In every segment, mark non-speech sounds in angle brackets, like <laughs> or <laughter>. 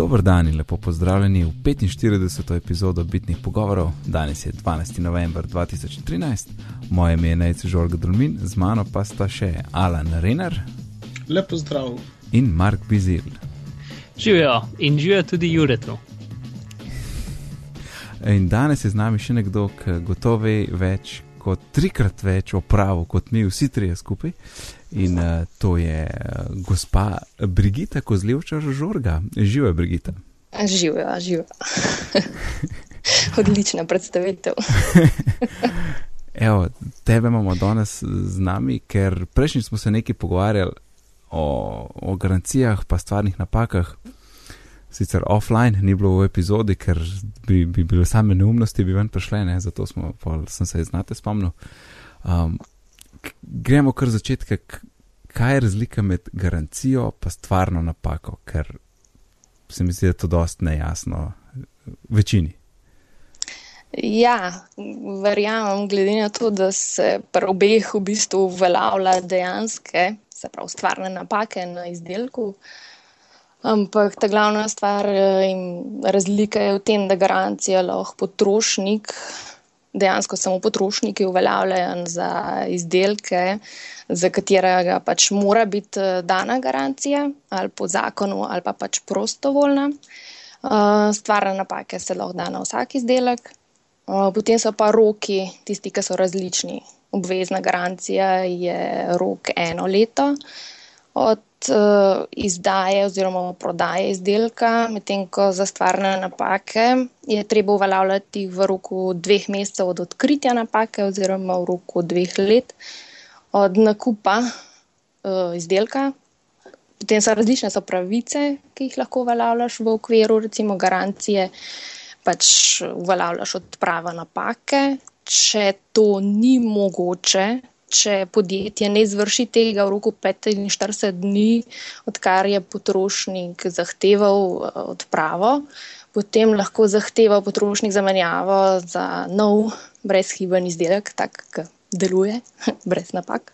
Dober dan in lepo pozdravljeni v 45. epizodo Bitnih pogovorov. Danes je 12. november 2013, moje ime je Nejce Žorg Dulmin, z mano pa sta še Alan Renner. Lepo zdrav. In Mark Bizil. Živijo in živijo tudi Juretu. In danes je z nami še nekdo, ki gotovo ve več kot trikrat več o pravu kot mi vsi trije skupaj. In uh, to je uh, gospa Brigita Kozlevča Žorga. Živijo, Brigita. Živijo, živijo. <laughs> Odlična predstavitev. <laughs> Evo, tebe imamo danes z nami, ker prejšnji smo se nekaj pogovarjali o, o garancijah, pa stvarnih napakah. Sicer offline ni bilo v epizodi, ker bi, bi bile same neumnosti, bi ven prišle, ne? zato smo, sem se znate spomnil. Um, gremo kar začetka, kaj je razlika med garancijo in stvarno napako, ker se mi zdi, da je to dost nejasno večini. Ja, verjamem, glede na to, da se pri obeh v bistvu uveljavlja dejanske, se pravi, stvarne napake na izdelku. Ampak ta glavna stvar in razlika je v tem, da garancija lahko potrošnik dejansko samo potrošniki uveljavljajo za izdelke, za katerega pač mora biti eh, dana garancija ali po zakonu ali pa pač prostovoljna. Eh, stvarne napake se lahko da na vsak izdelek. Eh, potem so pa roki, tisti, ki so različni. Obvezna garancija je rok eno leto od uh, izdaje oziroma prodaje izdelka, medtem ko za stvarne napake je treba uveljavljati v roku dveh mesecev od odkritja napake oziroma v roku dveh let od nakupa uh, izdelka. Potem so različne so pravice, ki jih lahko uveljavljaš v okviru recimo garancije, pač uveljavljaš odprava napake. Če to ni mogoče, če podjetje ne izvrši tega v roku 45 dni, odkar je potrošnik zahteval eh, odpravo, potem lahko zahteva potrošnik zamenjavo za nov brezhiben izdelek, tak, ki deluje, <laughs> brez napak.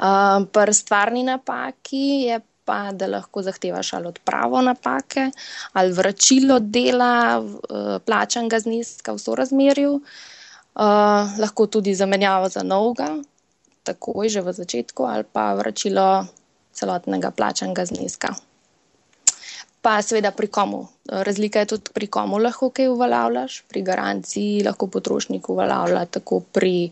uh, <laughs> Pri stvarni napaki je pa, da lahko zahtevaš ali odpravo napake, ali vračilo dela uh, plačanega zneska v sorazmerju. Uh, Uh, lahko tudi zamenjavo za novega, takoj že v začetku, ali pa vračilo celotnega plačanega zneska. Pa seveda pri komu. Razlika je tudi pri komu lahko kaj uveljavljaš. Pri garanciji lahko potrošnik uveljavlja tako pri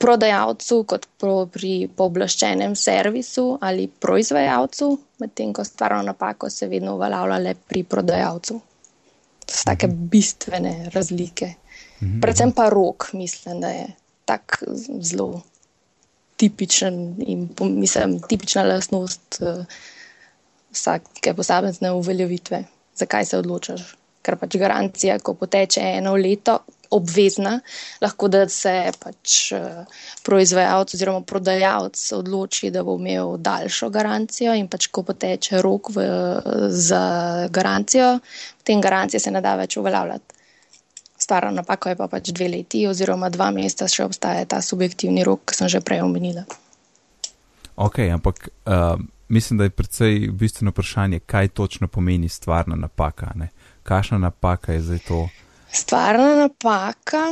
prodajalcu, kot pri pooblaščenem servisu ali proizvajalcu, medtem ko stvarno napako se vedno uveljavlja le pri prodajalcu. To so take mhm. bistvene razlike. -hmm. Predvsem pa rok, mislim, da je tako zelo tipičen in mislim, tipična lastnost uh, vsake posamezne uveljavitve. Zakaj se odločaš? Ker pač garancija, ko poteče eno leto, obvezna, lahko da se pač uh, proizvajalec oziroma prodajalec odloči, da bo imel daljšo garancijo in pač ko poteče rok v, za garancijo, potem garancije se ne da več uveljavljati stara napaka je pa pač dve leti, oziroma dva meseca še obstaja ta subjektivni rok, ki sem že prej omenila. Ok, ampak uh, mislim, da je predvsej bistveno vprašanje, kaj točno pomeni stvarna napaka. Ne? Kakšna napaka je zdaj to? Stvarna napaka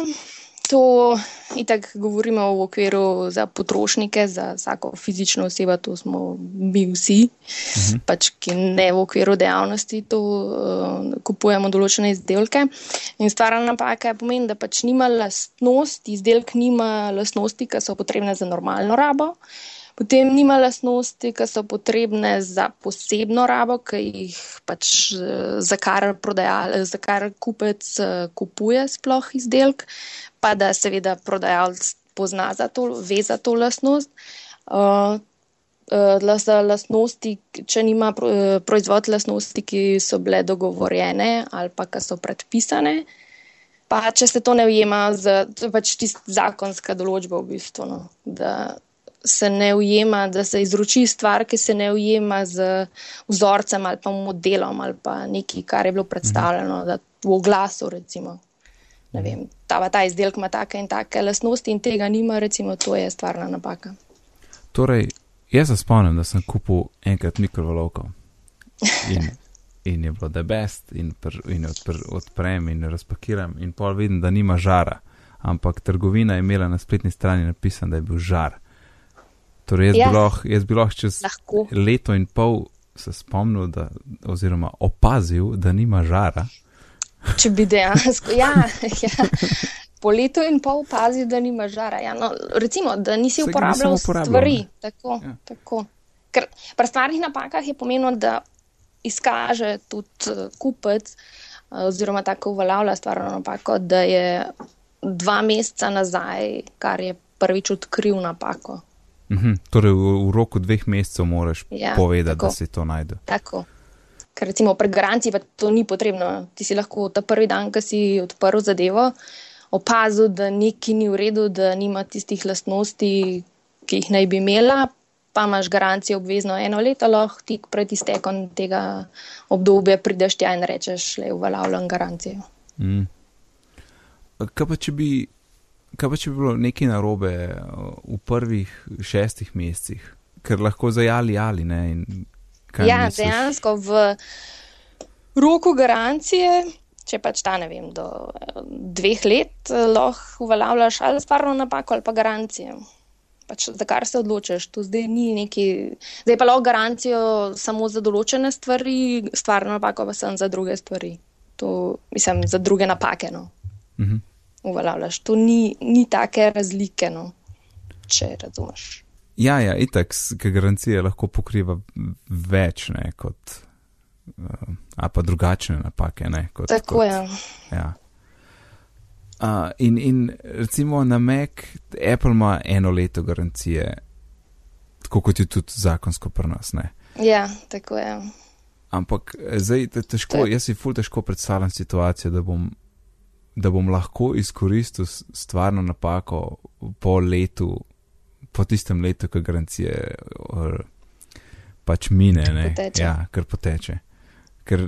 to itak govorimo v okviru za potrošnike, za vsako fizično osebo, to smo mi vsi, uh mhm. pač, ki ne v okviru dejavnosti to uh, kupujemo določene izdelke. In stvarna napaka je pomeni, da pač nima lastnost, izdelek nima lastnosti, ki so potrebne za normalno rabo. Potem nima lastnosti, ki so potrebne za posebno rabo, ki jih pač eh, za kar, za kar kupec eh, kupuje sploh izdelek pa da seveda prodajalec pozna za to, ve za to lastnost. Uh, uh, za lastnosti, če nima proizvod lastnosti, ki so bile dogovorjene ali pa ki so predpisane, pa če se to ne ujema, z, pač tist zakonska določba v bistvu, no, da se ne ujema, da se izroči stvar, ki se ne ujema z vzorcem ali pa modelom ali pa nekaj, kar je bilo predstavljeno mhm. v oglasu recimo ne vem, ta, ta izdelek ima take in take lastnosti in tega nima, recimo, to je stvarna napaka. Torej, jaz se spomnim, da sem kupil enkrat mikrovalovko. In <laughs> in je bilo the best, in, pr, in odpr, odprem in razpakiram, in pol vidim, da nima žara. Ampak trgovina je imela na spletni strani napisan, da je bil žar. Torej, jaz, Ja. bi lahko, jaz bi lahko čez Lahko. leto in pol se spomnil, da, oziroma opazil, da nima žara. Če bi dejansko, ja, ja. po letu in pol pazi, da nima žara. Ja, no, recimo, da nisi uporabljal uporabljal, stvari. ne. Tako, Ja. ja. tako. Ker pri stvarnih napakah je pomembno, da izkaže tudi eh, kupec, eh, oziroma tako uveljavlja stvarno napako, da je dva meseca nazaj, kar je prvič odkril napako. Mhm, torej, v, v roku dveh mesecev moraš Ja, povedati, tako. da si to najdel. Tako. Ker recimo pri garanciji pa to ni potrebno. Ti si lahko ta prvi dan, ko si odprl zadevo, opazil, da nekaj ni v redu, da nima tistih lastnosti, ki jih naj bi imela, pa imaš garancijo obvezno eno leto, lahko tik pred iztekom tega obdobja prideš tja in rečeš, le uveljavljam garancijo. Mm. Kaj pa, če bi, kaj pa, če bi bilo nekaj narobe uh, v prvih šestih mesecih, ker lahko zajali ali ne? ja, misliš? dejansko v roku garancije, če pač ta ne vem, do eh, dveh let, eh, lahko uveljavljaš ali stvarno napako ali pa garancijo. Pač za kar se odločiš, to zdaj ni neki. Zdaj pa lahko garancijo samo za določene stvari, stvarno napako pa sem za druge stvari. To mislim za druge napake. No. Mhm. Uveljavljaš. To ni, ni take razlike, no, če razumeš. Ja, ja, itak, ker garancija lahko pokriva več, ne, kot, uh, a pa drugačne napake, ne, kot. Tako kot, je. Ja. Uh, in, in recimo na Mac, Apple ima eno leto garancije, tako kot je tudi zakonsko pri nas, ne. Ja, tako je. Ampak eh, zdaj te- težko, je- jaz si ful težko predstavljam situacijo, da bom, da bom lahko izkoristil stvarno napako po letu, po tistem letu, ko garancije pač mine, ne, Poteče. ja, ker poteče. Ker,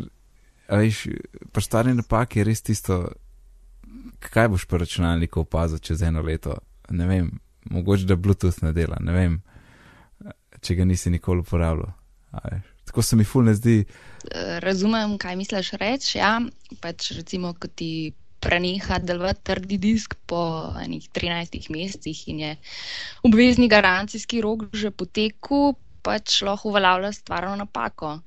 veš, pri stari napaki je res tisto, kaj boš pri računalniku opazil čez eno leto, ne vem, mogoče da Bluetooth ne dela, ne vem, če ga nisi nikoli uporabljal. Tako se mi ful ne zdi, Razumem, kaj misliš reči. Ja, pač recimo, ko ti preneha delovati trdi disk po enih 13 mesecih in je obvezni garancijski rok že potekel, pač lahko uveljavlja stvarno napako.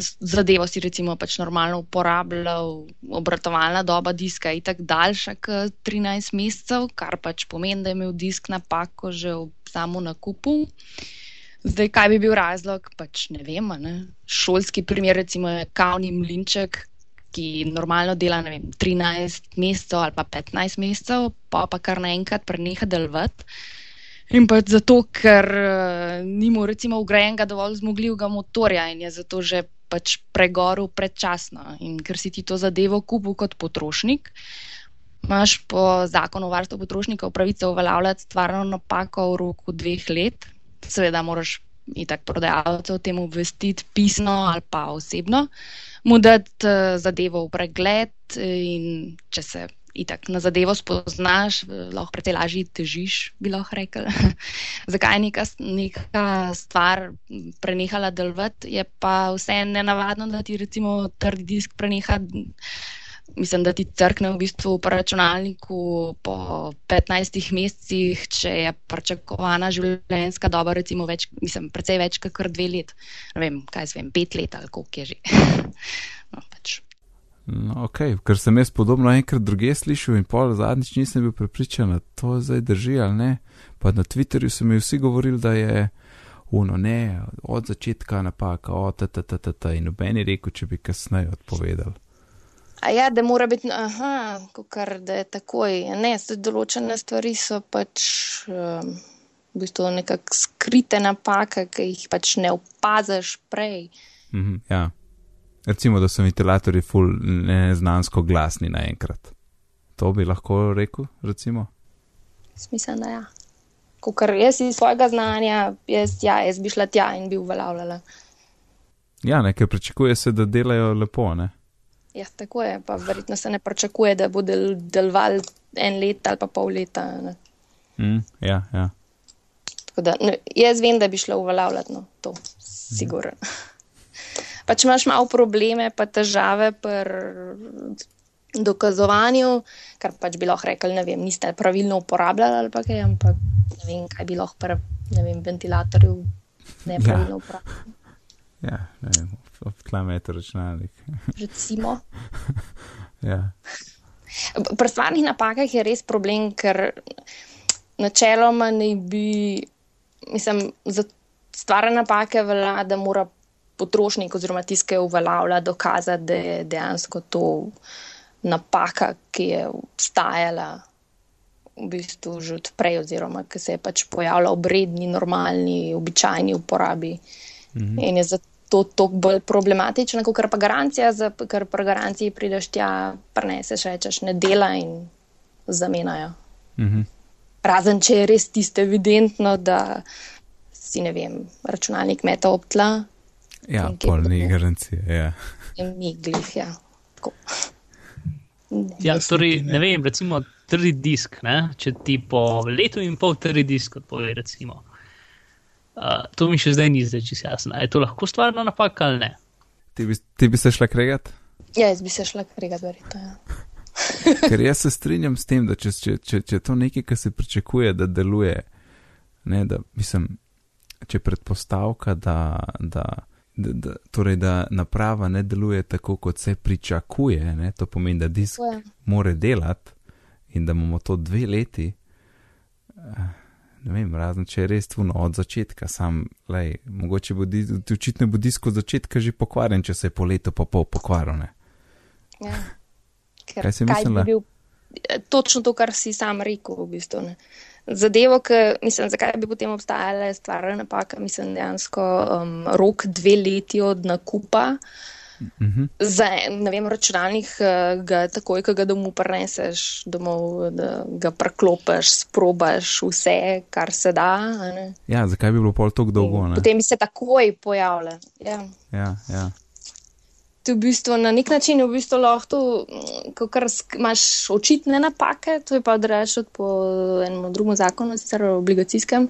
S- Zadevo si recimo pač normalno uporabljal, obratovalna doba diska je tako daljša kot 13 mesecev, kar pač pomeni, da je imel disk napako že v samo nakupu. Zdaj, kaj bi bil razlog, pač ne vem. Ne? Šolski primer, recimo, je kavni mlinček, ki normalno dela vem, 13 mesecev ali pa 15 mesecev, pa pa kar naenkrat preneha delovati. In pač zato, ker uh, nima recimo ugrajenega dovolj zmogljivega motorja in je zato že pač pregoril predčasno. In ker si ti to zadevo kupil kot potrošnik, imaš po zakonu o varstvu potrošnikov pravico uveljavljati stvarno napako v roku dveh let. Seveda moraš itak prodajalce o tem obvestiti pisno ali pa osebno, mu dati eh, zadevo v pregled in če se itak na zadevo spoznaš, eh, lahko precej lažje težiš, bi lahko rekel. <laughs> Zakaj je neka, neka stvar prenehala delovati, je pa vse nenavadno, da ti recimo trdi disk preneha mislim, da ti crkne v bistvu po računalniku po 15 mesecih, če je pričakovana življenjska doba, recimo, več, mislim, precej več kot dve let. Ne vem, kaj zvem, pet let ali koliko je že. <laughs> no, pač. No, ok, ker sem jaz podobno enkrat druge slišal in pol zadnjič nisem bil prepričan, da to zdaj drži ali ne. Pa na Twitterju so mi vsi govorili, da je uno ne, od začetka napaka, o ta ta ta ta ta in noben je rekel, če bi kasneje odpovedal. A ja, da mora biti, aha, kar da je takoj. Ne, določene stvari so pač um, v bistvu nekako skrite napake, ki jih pač ne opaziš prej. Mhm, ja. Recimo, da so ventilatorji ful neznansko glasni naenkrat. To bi lahko rekel, recimo. Smisel, da ja. Kar jaz iz svojega znanja, jaz, ja, jaz bi šla tja in bi uveljavljala. Ja, nekaj pričakuje se, da delajo lepo, ne? Ja, tako je, pa verjetno se ne pričakuje, da bo del, deloval en let ali pa pol leta. Ne. Mm, ja, ja. Tako Da, ne, jaz vem, da bi šla uveljavljati no, to, sigurno. <laughs> pač imaš malo probleme, pa težave pri dokazovanju, kar pač bi lahko rekli, ne vem, niste pravilno uporabljali ali pa kaj, ampak ne vem, kaj bi lahko pri, ne vem, ventilatorju nepravilno uporabljali. Ja, ne vem, obtlame računalnik. <laughs> Recimo. ja. Pri stvarnih napakah je res problem, ker načeloma ne bi, mislim, za stvarne napake velja, da mora potrošnik oziroma tiskaj uveljavlja dokazati, da je dejansko to napaka, ki je obstajala v bistvu že odprej oziroma ki se je pač pojavila v redni, normalni, običajni uporabi. Mhm. In je zato to toliko bolj problematično, kot pa garancija, za, ker pri garanciji prideš tja, preneseš, rečeš, ne dela in zamenjajo. Mhm. Razen, če je res tisto evidentno, da si ne vem, računalnik meta obtla. Ja, pol ni garancije. Ja. Ni glih, ja. Ja, torej, ne vem, recimo, trdi disk, ne? če ti po letu in pol trdi disk odpove, recimo. Uh, to mi še zdaj ni zdaj čisto jasno. Je to lahko stvarna napaka ali ne? Ti bi, ti bi se šla kregat? Ja, jaz bi se šla kregat, verjetno. Ja. <laughs> Ker jaz se strinjam s tem, da če, če, če, če to nekaj, kar se pričakuje, da deluje, ne, da, mislim, če predpostavka, da, da, da, da, torej, da naprava ne deluje tako, kot se pričakuje, ne, to pomeni, da disk more delati in da imamo to dve leti. Uh, ne vem, razen če je res tu od začetka, sam, lej, mogoče bo, očitno bo disk od začetka že pokvarjen, če se je po letu pa pol pokvarjen. Ja. Kaj si mislila? Bi bil, eh, točno to, kar si sam rekel, v bistvu. Ne. Zadevo, ki, mislim, zakaj bi potem obstajala stvarna napaka, mislim, dejansko um, rok dve leti od nakupa. Uh, -hmm. Za ne vem, računalnik, eh, ga takoj, ko ga domov preneseš, domov, da ga preklopiš, sprobaš vse, kar se da. Ja, zakaj bi bilo pol tako dolgo? Ne? Potem bi se takoj pojavljal. Ja. Ja, ja. To je v bistvu na nek način v bistvu lahko, ko imaš očitne napake, to je pa odrešiti po enem drugem zakonu, sicer obligacijskem,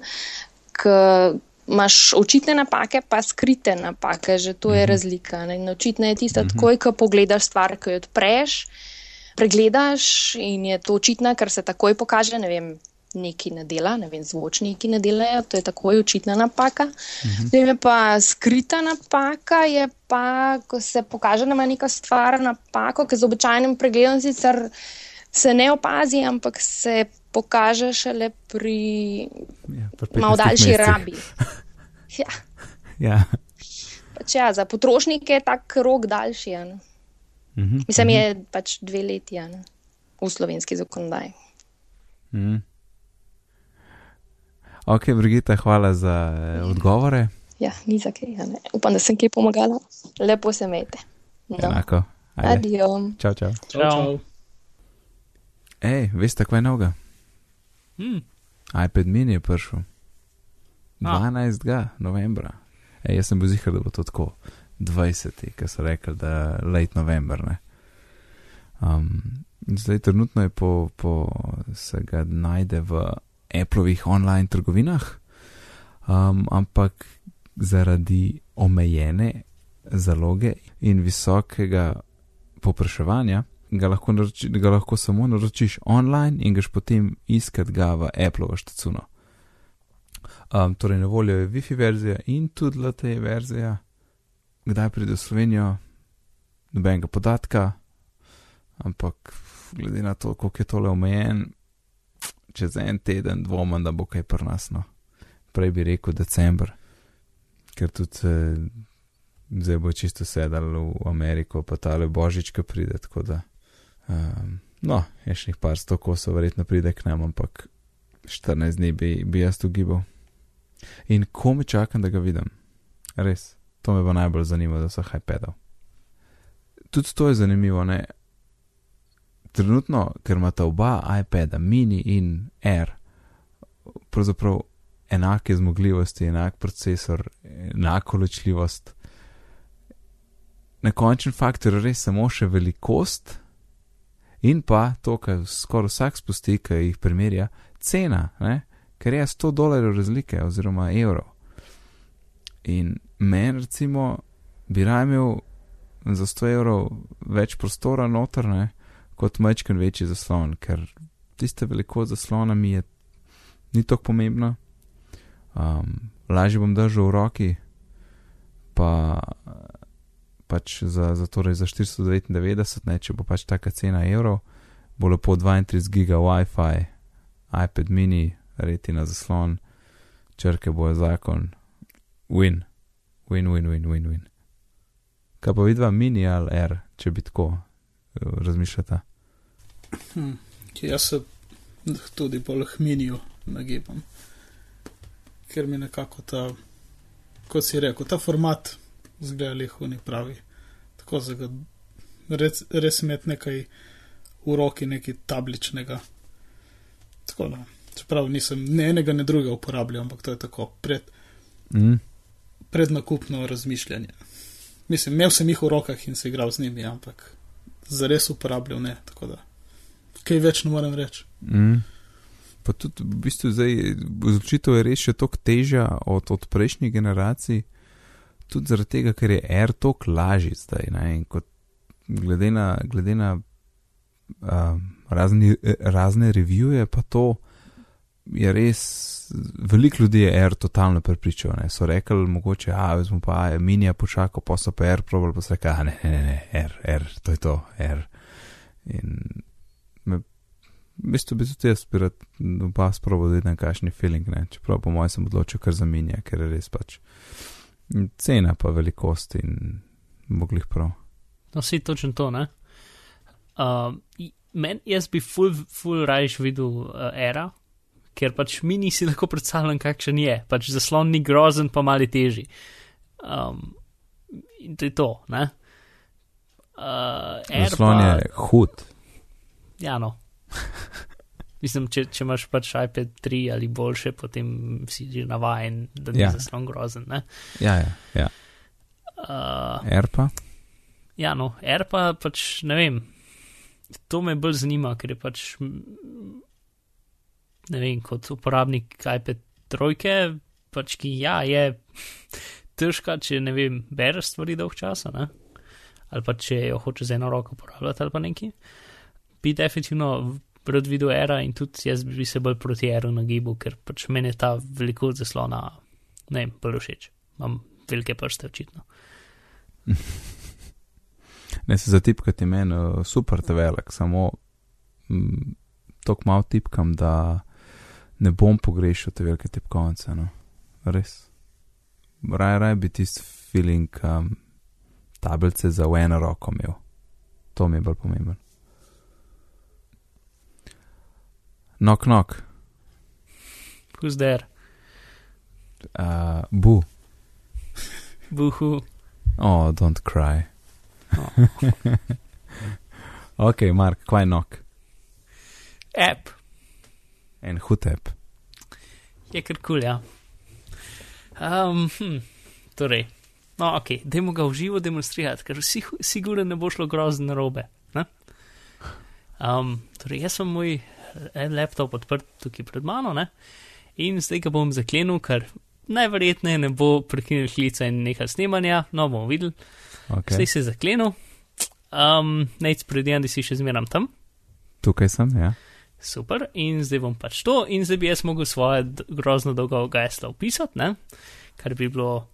imaš očitne napake, pa skrite napake, že to je mhm. razlika. Ne? In očitno je tisto, mhm. takoj, ko pogledaš stvar, ko jo odpreš, pregledaš in je to očitno, ker se takoj pokaže, ne vem. Neki ne dela, ne vem, zvočniki ne delajo, to je takoj očitna napaka. Uh -huh. pa skrita napaka je pa, ko se pokaže, da ima neka stvar napako, ki z običajnim pregledom sicer se ne opazi, ampak se pokaže šele pri ja, malo daljši mesecih. rabi. <laughs> Ja. Ja. Pač ja, za potrošnike je tak rok daljši. Ja, uh -huh, Mislim, uh -huh. je pač dve leti ja, v slovenski zakonodaji. -huh. Ok, Brigita, hvala za eh, odgovore. Ja, ni za kaj. Ja, Upam, da sem kaj pomagala. Lepo se imejte. No. Enako. Adijo. Čau, čau. čau. čau. Ej, veste, kaj je noga? Hmm. iPad mini je prišel. 12. Ah. novembra. Ej, jaz sem bil zihar, da bo to tako 20. ki so rekli, da je late november. Um, zdaj, trenutno je po, po se ga najde v Appleovih online trgovinah, um, ampak zaradi omejene zaloge in visokega popraševanja ga lahko, naroči, ga lahko samo naročiš online in gaš potem iskati ga v Apple štacuno. Um, torej, na voljo je Wi-Fi verzija in tudi LTE verzija. Kdaj pride v Slovenijo, nobenega podatka, ampak glede na to, koliko je tole omejen, čez en teden dvomim, da bo kaj prnasno. Prej bi rekel decembr, ker tudi eh, zdaj bo čisto sedel v Ameriko, pa tale božič, ki pride, tako da. Um, no, je še nekaj par sto kosov, verjetno pride k nam, ampak 14 dni bi, bi jaz tu gibal. In ko me čakam, da ga vidim, res, to me bo najbolj zanimalo, da so iPadov. Tudi to je zanimivo, ne? Trenutno, ker imata oba iPada, mini in Air, pravzaprav enake zmogljivosti, enak procesor, enako ločljivost. Na končen faktor je res samo še velikost, In pa to, kar skoraj vsak spusti, ki jih primerja, cena, ne? ker je 100 dolarjev razlike oziroma evrov. In meni, recimo, bi raje imel za 100 evrov več prostora noter, ne, kot majčken večji zaslon, ker tiste velikost zaslona mi je ni tako pomembna. Um, lažje bom držal v roki, pa pač za, za, torej za 499, ne, če bo pač taka cena evrov, bo lepo 32 giga WiFi, iPad mini, retina zaslon, črke bojo zakon, win, win, win, win, win. win. Kaj pa vidva mini ali R, če bi tako eh, razmišljata? Hm, jaz se tudi bolj minijo nagibam, ker mi nekako ta, kot si rekel, ta format zgleda lehuni pravi. Tako za ga res, res imeti nekaj v roki, nekaj tabličnega. Tako da, čeprav nisem ne enega, ne drugega uporabljal, ampak to je tako pred, Mm. prednakupno razmišljanje. Mislim, imel sem jih v rokah in se igral z njimi, ampak za res uporabljal ne, tako da. Kaj več ne morem reči. Mm. Pa tudi v bistvu zdaj odločitev je res še toliko težja od, od prejšnjih generacij, tudi zaradi tega, ker je R toliko lažji zdaj. Ne? In kot glede na, glede na um, razni, razne revije, pa to je res. Veliko ljudi je R totalno prepričal. Ne? So rekli, mogoče, a smo pa minija počakal, pa so pa R probal, pa so rekli, a ne, ne, ne, ne, R, R, to je to, R. In me v bistvu bi tudi jaz bi rad oba sprobil, da vidim, kakšen je feeling, ne. Čeprav po mojem sem odločil kar za minja, ker je res pač cena pa velikost in moglih prav. No, si točno to, ne? Uh, men, jaz bi full, full rajš videl uh, era, ker pač mi nisi lahko predstavljam, kakšen je. Pač zaslon ni grozen, pa mali teži. Um, in to je to, ne? Uh, Zaslon pa- je hud. Ja, no. <laughs> Mislim, če, če imaš pač iPad 3 ali boljše, potem si že navaden, da ni Ja. zaslon grozen. Ne? Ja, ja, ja. Uh, R pa. ja, no, Air pa pač ne vem. To me bolj zanima, ker je pač, ne vem, kot uporabnik iPad trojke, pač ki ja, je težka, če ne vem, bereš stvari dolg časa, ne? ali pa če jo hočeš z eno roko uporabljati ali pa neki. Bi definitivno rad videl era in tudi jaz bi se bolj proti eru nagibal, ker pač meni je ta velikost zaslona, ne vem, bolj všeč. Imam velike prste, očitno. <laughs> Ne se zatipkati meni, uh, super te velik, samo mm, tako malo tipkam, da ne bom pogrešil te velike tipkovnice. No. Res. Raj, raj bi tisti feeling um, tablice za v eno roko imel. To mi je bolj pomemben. Nok, nok, Who's there? uh, bu. Buhu. Oh, don't cry. Oh. <laughs> ok, Mark, kvaj nok. App. En hutep. Je kar kul, ja. Um, hm, torej, no, ok, dajmo ga v živo demonstrirati, ker vsi, sigurno ne bo šlo grozno narobe. Um, torej, jaz sem moj eh, laptop odprt tukaj pred mano ne? in zdaj ga bom zaklenil, ker najverjetneje ne bo prekinil klica in nekaj snemanja, no bomo videli. Okay. Zdaj se je zaklenil, um, nec predvidevam, da si še zmeram tam. Tukaj sem, ja. Super, in zdaj bom pač to, in zdaj bi jaz mogel svoje grozno dolgo geslo upisati, ne? kar bi bilo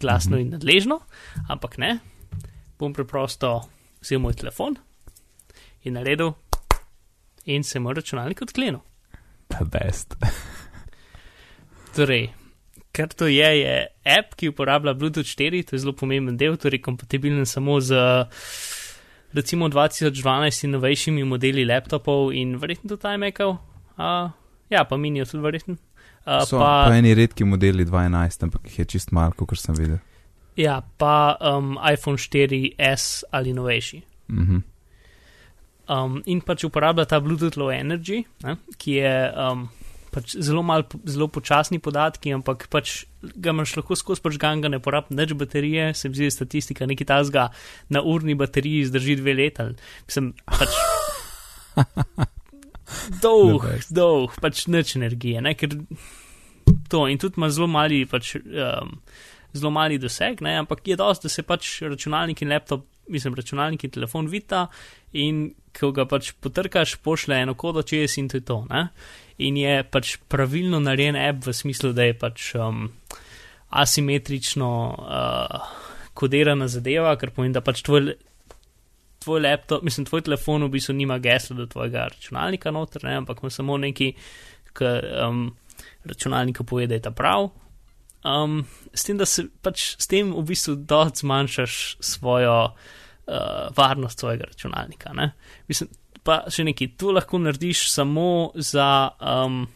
glasno in nadležno, ampak ne, bom preprosto vzel moj telefon in naredil, in se moj računalnik odklenil. The best. Torej, kar to je, je app, ki uporablja Bluetooth 4, to je zelo pomemben del, torej kompatibilen samo z recimo 2012 in novejšimi modeli laptopov in verjetno tudi iMacov. Uh, ja, pa minijo tudi verjetno. Uh, So pa, pa eni redki modeli 2.11, ampak jih je čist malo, kar sem videl. ja, pa um, iPhone 4S ali novejši. Mhm. Um, in pač uporablja ta Bluetooth Low Energy, ne, ki je um, pač zelo, mal, zelo počasni podatki, ampak pač ga imaš lahko skozi požgan, ga ne porabi več baterije, se mi zdi statistika, neki tasga na urni bateriji zdrži dve leta. Sem pač <laughs> dolg, dolg, pač nič energije, ne, ker to in tudi ima zelo mali pač. Um, zelo mali doseg, ne, ampak je dosti, da se pač računalnik in laptop, mislim, računalnik in telefon vita in ko ga pač potrkaš, pošle eno kodo čez in to je to. Ne. In je pač pravilno narejen app v smislu, da je pač um, asimetrično uh, kodirana zadeva, kar pomeni, da pač tvoj. Tvoj laptop, mislim, tvoj telefon v bistvu nima gesla do tvojega računalnika noter, ne, ampak ima samo neki, ki um, računalniku pove, da je ta prav. Um, s tem, da se pač s tem v bistvu dosti zmanjšaš svojo uh, varnost svojega računalnika. Ne? Mislim, pa še nekaj, to lahko narediš samo za. Um,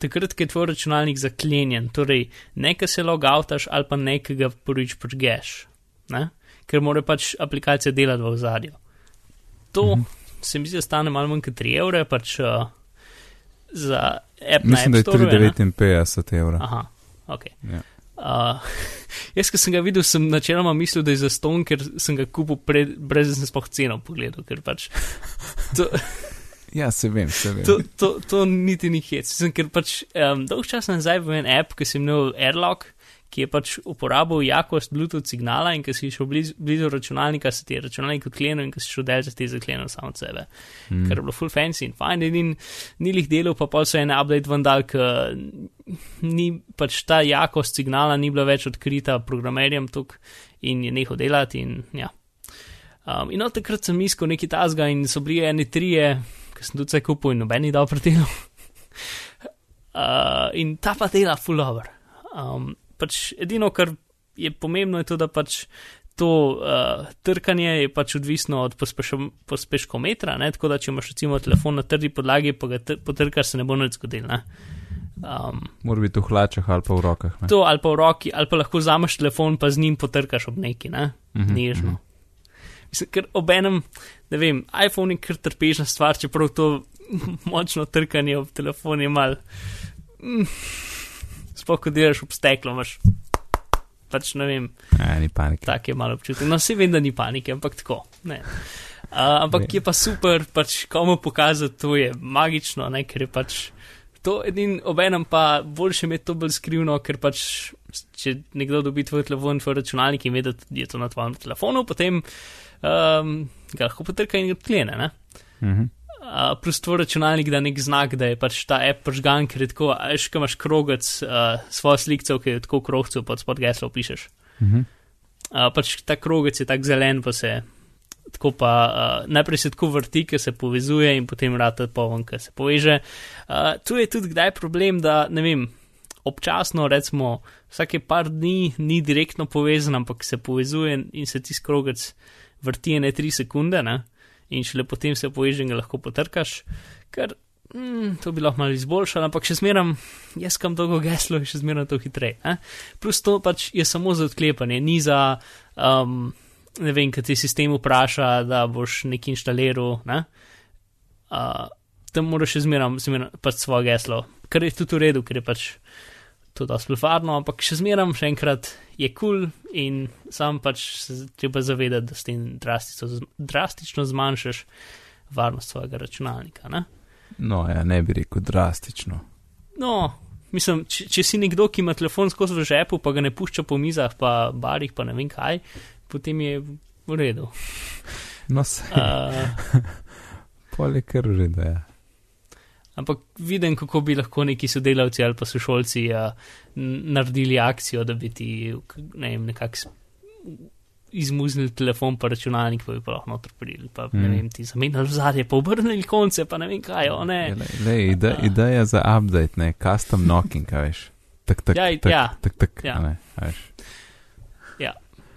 Takrat, ko je tvoj računalnik zaklenjen, torej nekaj se logoutaš ali pa nekaj ga prvič počgeš, ne? ker mora pač aplikacija delati v zadju. To mm -hmm. se mi zdi, da stane malo manj kot 3 evre, pač uh, za app Mislim, na App Store. da je 359 evrov. Aha, ok. Ja. Uh, <laughs> jaz, ki sem ga videl, sem načeloma mislil, da je za ston, ker sem ga kupil pred, brez da sem spoh ceno pogledal, ker pač. <laughs> To, ja, se vem, se vem. to, to, to niti ni hec. Sem, ker pač um, dolg čas nazaj bil en app, ki sem imel Airlock, ki je pač uporabil jakost Bluetooth signala in ki si šel blizu, blizu računalnika, se ti je računalnik odklenil in ki si šel del, se ti je zaklenil samo od sebe. Mm. Ker je bilo full fancy in fajn in, ni jih delal, pa pol so en update vendal, ker ni pač ta jakost signala ni bila več odkrita programerjem tukaj in je nehal delati in ja. Um, in od takrat sem iskal neki tasga in so bili eni trije, ki sem tudi vse kupil in noben ni dal pretelo. <laughs> uh, in ta pa dela full over. Um, pač edino, kar je pomembno, je to, da pač to uh, trkanje je pač odvisno od pospeškometra, ne? tako da če imaš recimo telefon na trdi podlagi, pa ga potrkaš, se ne bo nič zgodilo. Um, Mora biti v hlačah ali pa v rokah. Ne? to ali pa v roki, ali pa lahko vzameš telefon, pa z njim potrkaš ob neki, ne? Mhm, mhm. nežno. Mislim, ker ob enem, ne vem, iPhone je kar trpežna stvar, čeprav to <laughs> močno trkanje ob telefonu je mal. Mm, Sploh, ko delaš ob steklo, imaš. Pač ne vem, Ja, ni panike. tak je malo občutek. No, vsi vem, da ni panike, ampak tako. Ne. Uh, ampak Ne. je pa super, pač komu pokazati, to je magično, ne, ker je pač to edin, obenem pa boljše imeti to bolj skrivno, ker pač, če nekdo dobi tvoj telefon, tvoj računalnik in ve, da je to na tvojem telefonu, potem um, ga lahko potrka in odklene. Ne? Mhm. Uh, plus tvoj računalnik da nek znak, da je pač ta app požgan, ker je tako, ajš, ko imaš krogec, uh, svojo slikco, ki je tako krogcu, pod spod geslo pišeš. Mhm. Uh, pač ta krogec je tak zelen, pa se tako pa uh, najprej se tako vrti, ker se povezuje in potem rata povem, ker se poveže. Uh, tu je tudi kdaj problem, da ne vem, občasno recimo vsake par dni ni direktno povezan, ampak se povezuje in se ti krogec vrti ene tri sekunde, ne? In šele potem se poveže in ga lahko potrkaš, ker mm, to bi lahko malo izboljšalo, ampak še zmeram, jaz kam dolgo geslo in še zmeram to hitreje. Ne? Plus to pač je samo za odklepanje, ni za, um, ne vem, kaj ti sistem vpraša, da boš nekaj inštaliral, ne? uh, tam moraš še zmeram, zmeram pač svoje geslo, kar je tudi v redu, ker je pač to dosti varno, ampak še zmeram, še enkrat je kul cool in sam pač se treba zavedati, da s tem drastično, drastično zmanjšaš varnost svojega računalnika. Ne? No, ja, ne bi rekel drastično. No, mislim, če, če si nekdo, ki ima telefon skozi v žepu, pa ga ne pušča po mizah, pa barih, pa ne vem kaj, potem je v redu. No, se, Uh, <laughs> pol je kar v redu, ja. Ampak vidim, kako bi lahko neki sodelavci ali pa sošolci n- naredili akcijo, da bi ti, ne vem, nekako izmuznili telefon pa računalnik, pa bi pa lahko noter prili, pa mm. ne vem, ti zamenjali zadje, pa obrnili konce, pa ne vem kaj, o ne. Ja, Le, le, ide, ideja za update, ne, custom knocking, kaj veš. Tak, tak, Ja, tak, ja. tak, tak, Ja. ne, veš.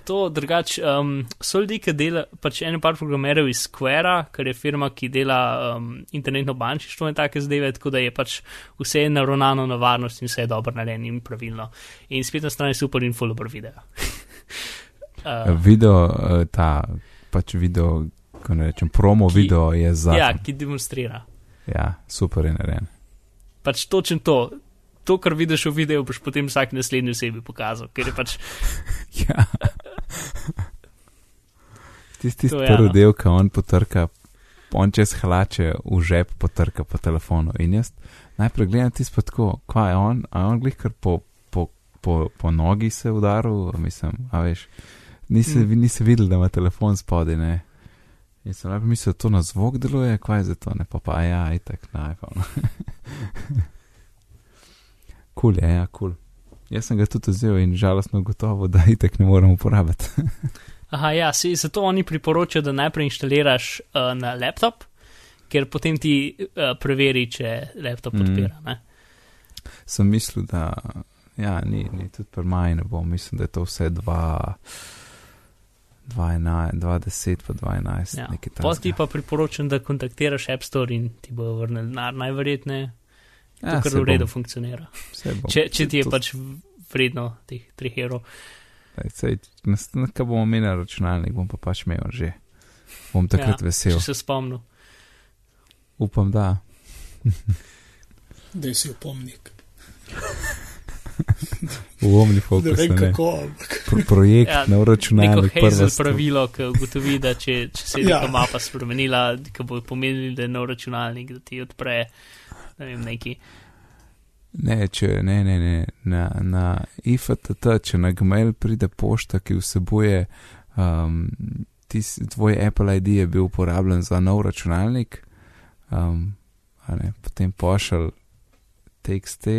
To drugače, um, so ljudje, ki dela, pač eno par programerjev iz Square, ker je firma, ki dela um, internetno bančništvo in take zadeve, tako da je pač vse naravnano na varnost in vse je dobro narejeno in pravilno. In spletna stran je super in full dobro video. <laughs> uh, Video, eh, ta, pač video, ko ne rečem, promo Ki- video je za. ja, ki demonstrira. ja, super je narejen. Pač točno to. To, kar vidiš v videu, boš potem vsak naslednji osebi pokazal, ker je pač <laughs> Ja. <laughs> Tisti je prvi del, ki on potrka, on čez hlače v žep potrka po telefonu. In jaz najprej gledam tisto tako, kaj je on, a je on glih kar po, po po, po nogi se udaril, mislim, a veš. Nisi, mm. nisi videl, da ima telefon spodaj, ne. In sem najprej mislil, da to na zvok deluje, kaj je za to, ne pa pa ja, itak na iPhone. Kul <laughs> cool je, ja, kul. Cool. Jaz sem ga tudi vzel in žalostno gotovo, da itak ne morem uporabiti. <laughs> Aha, ja, si, zato oni priporočajo, da najprej instaliraš uh, na laptop, ker potem ti uh, preveri, če laptop podpira. Mm. Sem mislil, da ja, ni, ni tudi pri maju ne bo, mislim, da je to vse 2.10 pa 2.11. Ja. Potem ti pa priporočam, da kontaktiraš App Store in ti bo vrnil denar, najverjetneje. Ja, kar v redu funkcionira. Če, če ti je pač vredno teh 3 evrov. Kaj bomo imeli na računalnik, bom pa pač imel že. Bom takrat ja, vesel. Če se spomnim. Upam, da. da si opomnik. v OmniFocus. Ne vem kako. Pro, projekt ja, na računalnik. To je pravilo, ki ugotovi, da če, če se je ja. neka mapa spremenila, ki bo pomenila, da je nov računalnik, da ti odpre ne vem, neki. Ne, če ne, ne, ne, na, na IFTT, če na Gmail pride pošta, ki vsebuje um, tis, tvoj Apple ID, je bil uporabljen za nov računalnik, um, ne, potem pošal TXT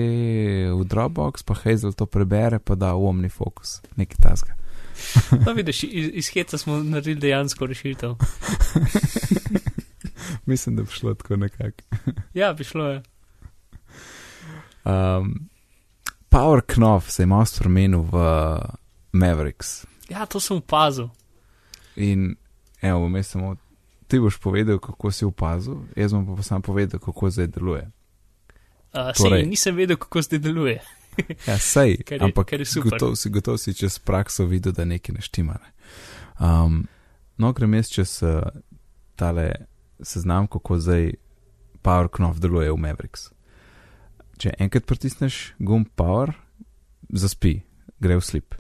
v Dropbox, pa Hazel to prebere, pa da v OmniFocus, nekaj tasga. No, vidiš, iz, iz Heca smo naredili dejansko rešitev. <laughs> <laughs> Mislim, da bi šlo tako nekako. <laughs> ja, bi šlo je. Um, Power Knopf se je malo spremenil v Mavericks. Ja, to sem opazil. In, evo, mi samo, ti boš povedal, kako si opazil, jaz bom pa sam povedal, kako zdaj deluje. Uh, torej, sej, nisem vedel, kako zdaj deluje. <laughs> ja, sej, je, ampak gotov si, gotov si čez prakso videl, da nekaj neštima. Ne. Um, no, grem jaz čez uh, tale seznam, kako zdaj Power Knopf deluje v Mavericks če enkrat pritisneš gumb Power, zaspi, gre v slip.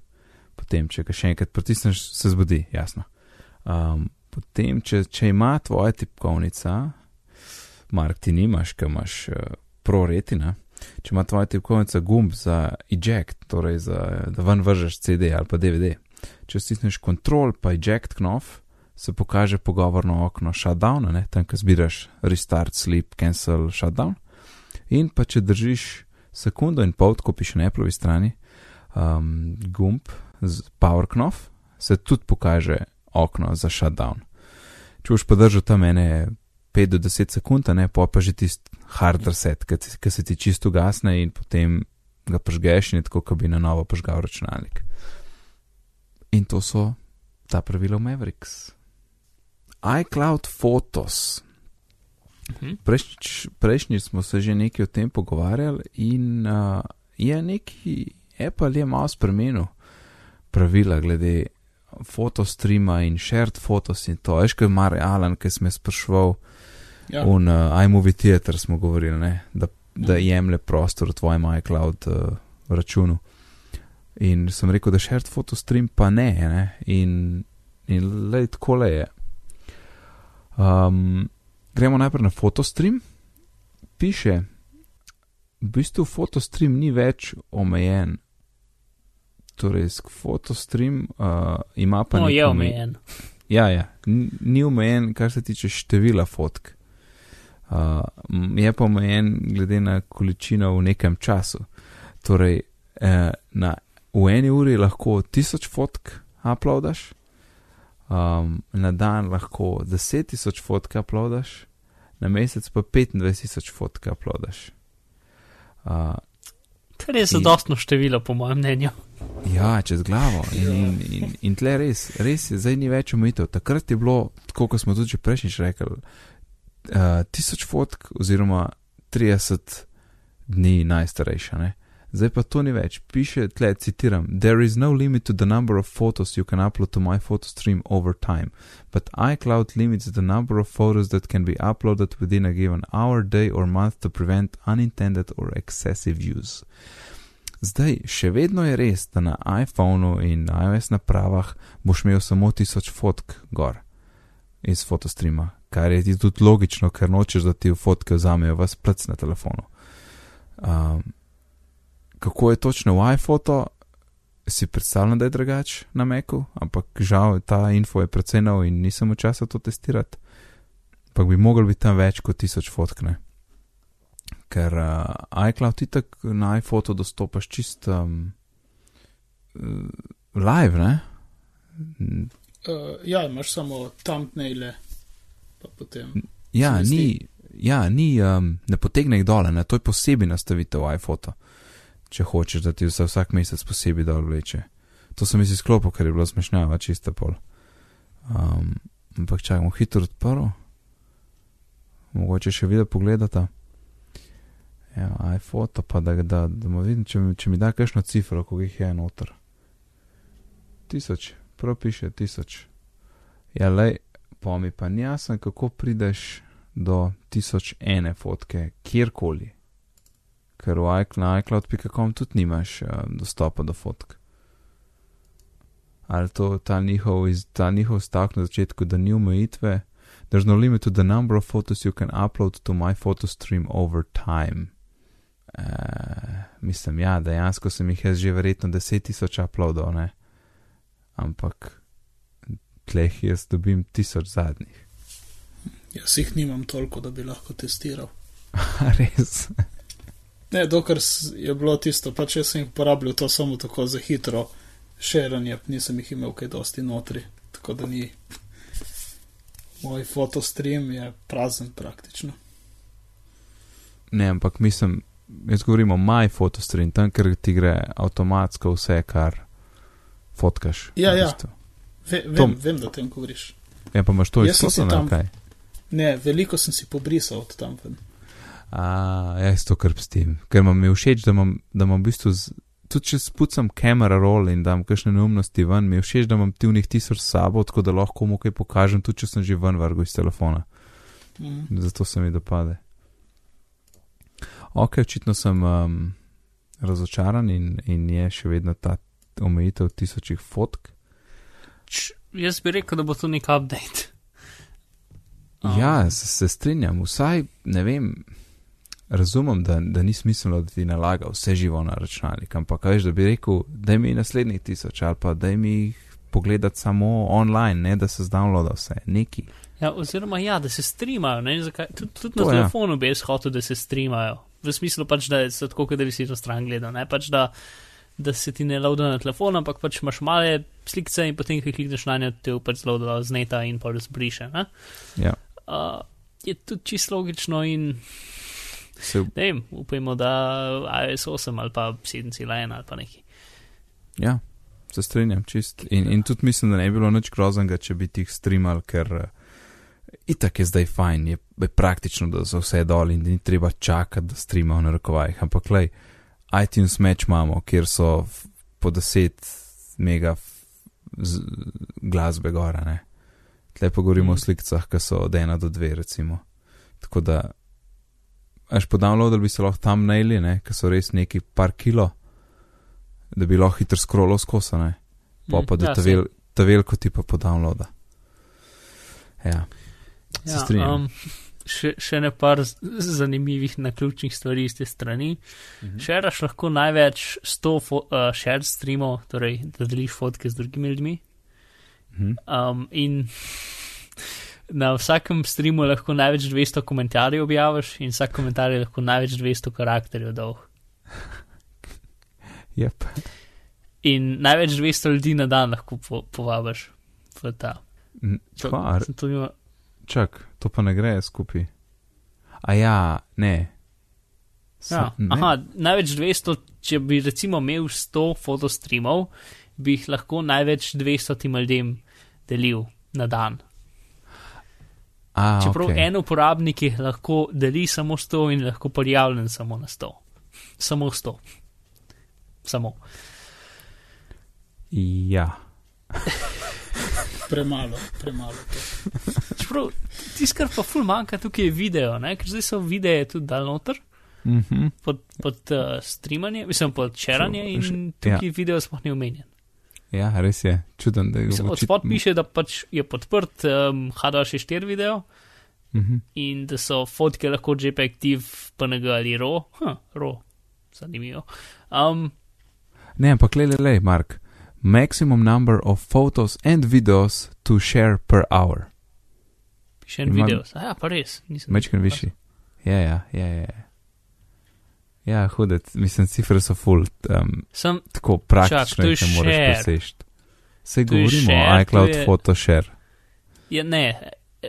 Potem, če ga še enkrat pritisneš, se zbudi, jasno. Um, potem, če, če ima tvoja tipkovnica, Mark, ti nimaš, ki imaš uh, proretina, če ima tvoja tipkovnica gumb za eject, torej za, da ven vržeš CD ali pa DVD, če stisneš Control pa eject knof, se pokaže pogovorno okno shutdown, tam, kjer zbiraš restart, sleep, cancel, shutdown. In pa če držiš sekundo in pol, ko piše na Appleovi strani, um, gumb z Power Knopf, se tudi pokaže okno za shutdown. Če boš pa držal tam ene 5 do 10 sekund, ne pa pa že tisti hard reset, ki se ti čisto gasne in potem ga požgeš in tako, kot bi na novo požgal računalnik. In to so ta pravila v Mavericks. iCloud Photos. Mhm. Prejšnjič, prejšnjič smo se že nekaj o tem pogovarjali in uh, je neki Apple je malo spremenil pravila glede fotostreama in shared fotos in to. Veš, kaj je Mare Alan, ki sem jaz sprašval ja. v uh, iMovie Theater, smo govorili, ne, da, da mhm. jemlje prostor v tvojem iCloud uh, računu. In sem rekel, da shared fotostream pa ne, ne? in, in le tako je. Um, Gremo najprej na fotostream. Piše, v bistvu fotostream ni več omejen. Torej, fotostream uh, ima pa nekaj. No, je omejen. Ja, ja, ni omejen, kar se tiče števila fotk. Uh, je pa omejen glede na količino v nekem času. Torej, eh, na, v eni uri lahko tisoč fotk uploadaš, um, na dan lahko 10.000 fotk uploadaš, na mesec pa 25.000 fotk uploadaš. Uh, Kar je zadostno število, po mojem mnenju. Ja, čez glavo. In, in, in, in tle res, res je, zdaj ni več omejitev. Takrat je bilo, tako kot smo tudi prejšnjič rekli, uh, 1000 fotk oziroma 30 dni najstarejša. Ne? Zdaj pa to ni več. Piše tle, citiram: There is no limit to the number of photos you can upload to my photo stream over time, but iCloud limits the number of photos that can be uploaded within a given hour, day or month to prevent unintended or excessive use. Zdaj, še vedno je res, da na iPhonu in iOS napravah boš imel samo 1000 fotk gor iz fotostreama, kar je tudi logično, ker nočeš, da ti fotke vzamejo vas plc na telefonu. Um, kako je točno v iPhoto, si predstavljam, da je drugače na Meku, ampak žal ta info je precej nov in nisem v času to testirati. Ampak bi mogel biti tam več kot tisoč fotkne. Ker uh, iCloud ti tako na iPhoto dostopaš čist um, live, ne? Uh, ja, imaš samo thumbnaile, pa potem. Ja, ni, ja, ni, um, ne potegne jih dole, ne? to je posebej nastavitev iPhoto, če hočeš, da ti se vsak mesec posebej dol vleče. To sem si sklopil, ker je bilo smešnjava, čiste pol. Um, ampak čakamo, hitro odprl. Mogoče še video pogledata. Ja, iPhoto pa da, da, da mu vidim, če, če mi da kakšno cifro, koliko jih je noter. Tisoč, prav piše tisoč. Ja, lej, pa mi pa ni jasno, kako prideš do tisoč ene fotke, kjerkoli. Ker na iCloud.com tudi nimaš uh, dostopa do fotk. Ali to ta njihov, ta njihov stavek na začetku, da ni omejitve. There's no limit to the number of photos you can upload to my photo stream over time. Uh, mislim, ja, dejansko sem jih jaz že verjetno 10.000 uploadov, ne. Ampak tleh jaz dobim tisoč zadnjih. Jaz jih nimam toliko, da bi lahko testiral. <laughs> Res. Ne, dokler je bilo tisto, pač jaz sem jih uporabljal to samo tako za hitro širanje, nisem jih imel kaj dosti notri, tako da ni. Moj fotostream je prazen praktično. Ne, ampak mislim, jaz govorim o my photostream, tam, ker ti gre avtomatsko vse, kar fotkaš. Ja, ja. Ve, vem, Tom. vem, da o tem govoriš. Ja, pa imaš to izklopljeno, kaj? Ne, veliko sem si pobrisal od tam ven. A, jaz to krpstim, ker imam je všeč, da imam, da imam v bistvu, z, tudi če spucam kamera roll in dam kakšne neumnosti ven, mi je všeč, da imam ti v njih tisoč sabo, tako da lahko komu kaj pokažem, tudi če sem že ven vrgel iz telefona. Mhm. Zato se mi dopade. Ok, očitno sem um, razočaran in, in je še vedno ta omejitev tisočih fotk. Č, jaz bi rekel, da bo to nek update. Um, Ja, se, se strinjam, vsaj ne vem. Razumem, da, da ni smiselno, da ti nalaga vse živo na računalnik, ampak veš, da bi rekel, da mi naslednjih tisoč ali pa da mi jih pogledati samo online, ne da se zdownloada vse, neki. Ja, oziroma, ja, da se streamajo. ne, zakaj- Tudi, tudi na To, ja. telefonu bi jaz hotel, da se streamajo. V smislu pač, da je tako, kot da bi si to stran gledal. Ne? Pač, da, da se ti ne lauda na telefon, ampak pač imaš male slikce in potem, ko klikneš na njo, te pač zlauda z neta in pa razbriše. Ja, Uh, je tudi čisto logično in se, ne vem, upajmo, da iOS 8 ali pa 7.1 ali pa neki. ja, se strinjam čist. In, in tudi mislim, da ne bi bilo nič groznega, če bi ti jih streamal, ker uh, itak je zdaj fajn, je, je praktično, da so vse dol in ni treba čakati, da streama v narekovajih. Ampak, lej, iTunes Match imamo, kjer so po 10 mega glasbe gora, ne. Tle pa govorimo Mm. o slikicah, ki so od 1 do 2, recimo. Tako da, až po downloadu bi se lahko tam naili, ne, ki so res neki par kilo, da bi lahko hitro scrollal skozi, ne. Pa Mm, pa da ja, ta, vel, ta veliko ti pa po downloada. Ja, se strinjam. um, še, še ne par zanimivih naključnih stvari iz te strani. Mhm. Šeraš lahko največ 100 fo- uh, share streamov, torej da deliš fotke z drugimi ljudmi. Mhm. Um, in na vsakem streamu lahko največ 200 komentarjev objaviš, in vsak komentar je lahko največ 200 karakterjev dolg. <laughs> Yep. In največ 200 ljudi na dan lahko po, povabiš v ta. Mm, To- to čak, to pa ne gre skupaj. A ja, ne. Sa, Ja, ne. aha, največ 200, če bi recimo imel 100 fotostreamov, bi jih lahko največ 200 ljudem delil na dan. A, Čeprav okay. en uporabnik jih lahko deli samo 100 in lahko prijavljen samo na 100. Samo 100. Samo. Ja. <laughs> Premalo, premalo. Čeprav tisto, kar pa ful manjka tukaj je video, ne? ker zdaj so videe tudi dal noter Mhm. pod, pod uh, streamanje, mislim pod šeranje in tukaj ja. video sploh ni omenjen. Ja, res je. Čuden, da je Mislim, od očit- spod piše, da pač je podprt um, H264 video Mhm. in da so fotke lahko JPEG, TIFF, PNG ali RAW. Huh, RAW, zanimivo. Um, Ne, ampak le, le, le, Mark. Maximum number of photos and videos to share per hour. Piše en video. Ja, pa res. Nisem. Mečken višji. Ja, ja, ja, ja. Ja. Ja, hude, mislim, cifre so full, um, Sem, tako praktično je jih ne moreš To je govorimo share, o iCloud je- Photoshare. ja, ne,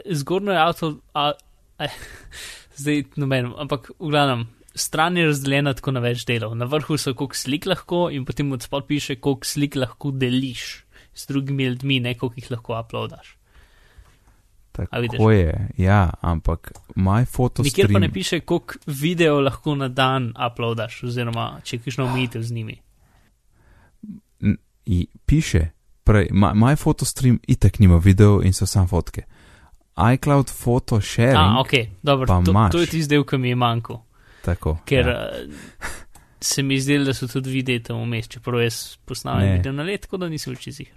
zgornjo je avto, a, a, <laughs> zdaj noben, ampak v glavnem, stran je razdeljena tako na več delov. Na vrhu so koliko slik lahko in potem od spod piše, koliko slik lahko deliš s drugimi ljudmi, ne koliko jih lahko uploadaš. Tako je, ja, ampak moj fotostream. Nikjer pa ne piše, koliko video lahko na dan uploadaš, oziroma če kiš na omejitev z njimi. I- piše, prej, my, my photostream itek nima video in so sam fotke. iCloud photo sharing, A, ok, dobro, to, imaš. to je tisti del, ki mi je manjkal. tako. Ker ja. ja. se mi zdi, da so tudi videi tam vmes, čeprav jaz posnamem video na let, tako da nisem več izjih.